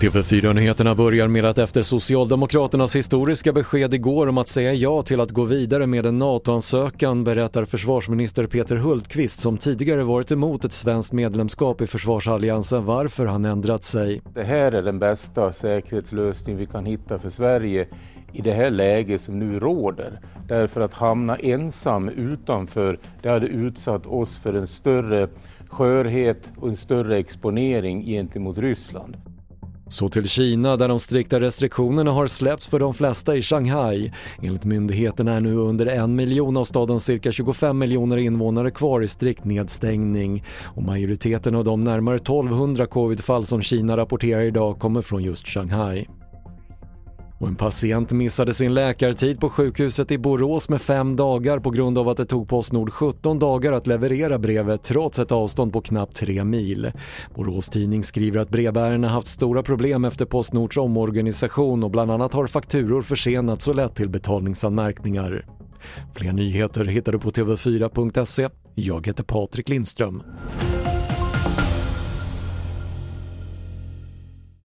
TV4-nyheterna börjar med att efter Socialdemokraternas historiska besked igår om att säga ja till att gå vidare med en NATO-ansökan berättar försvarsminister Peter Hultqvist som tidigare varit emot ett svenskt medlemskap i försvarsalliansen varför han ändrat sig. Det här är den bästa säkerhetslösning vi kan hitta för Sverige i det här läget som nu råder. Därför att hamna ensam utanför, det hade utsatt oss för en större skörhet och en större exponering gentemot Ryssland. Så till Kina där de strikta restriktionerna har släppts för de flesta i Shanghai. Enligt myndigheterna är nu under en miljon av stadens cirka 25 miljoner invånare kvar i strikt nedstängning och majoriteten av de närmare 1200 covidfall som Kina rapporterar idag kommer från just Shanghai. Och en patient missade sin läkartid på sjukhuset i Borås med fem dagar på grund av att det tog Postnord 17 dagar att leverera brevet trots ett avstånd på knappt tre mil. Borås Tidning skriver att brevbärarna haft stora problem efter Postnords omorganisation och bland annat har fakturor försenats och lett till betalningsanmärkningar. Fler nyheter hittar du på tv4.se. Jag heter Patrik Lindström.